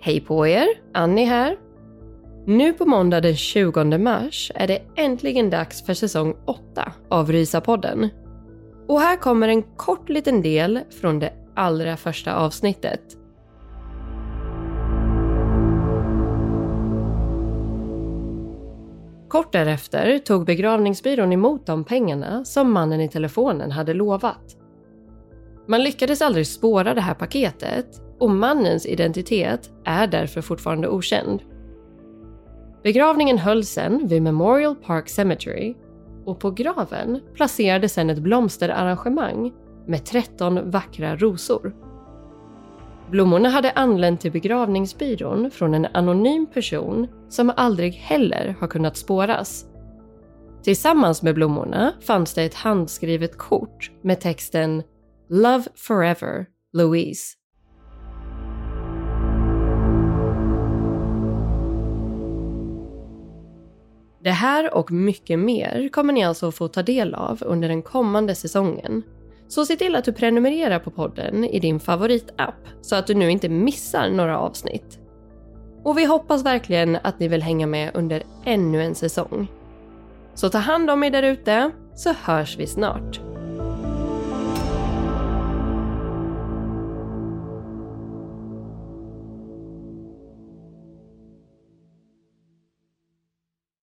Hej på er! Annie här. Nu på måndag den 20 mars är det äntligen dags för säsong 8 av Rysapodden. Och här kommer en kort liten del från det allra första avsnittet. Kort därefter tog begravningsbyrån emot de pengarna som mannen i telefonen hade lovat. Man lyckades aldrig spåra det här paketet och mannens identitet är därför fortfarande okänd. Begravningen hölls sen vid Memorial Park Cemetery och på graven placerades sen ett blomsterarrangemang med 13 vackra rosor. Blommorna hade anlänt till begravningsbyrån från en anonym person som aldrig heller har kunnat spåras. Tillsammans med blommorna fanns det ett handskrivet kort med texten “Love forever, Louise”. Det här och mycket mer kommer ni alltså få ta del av under den kommande säsongen. Så se till att du prenumererar på podden i din favoritapp så att du nu inte missar några avsnitt. Och vi hoppas verkligen att ni vill hänga med under ännu en säsong. Så ta hand om er där ute så hörs vi snart.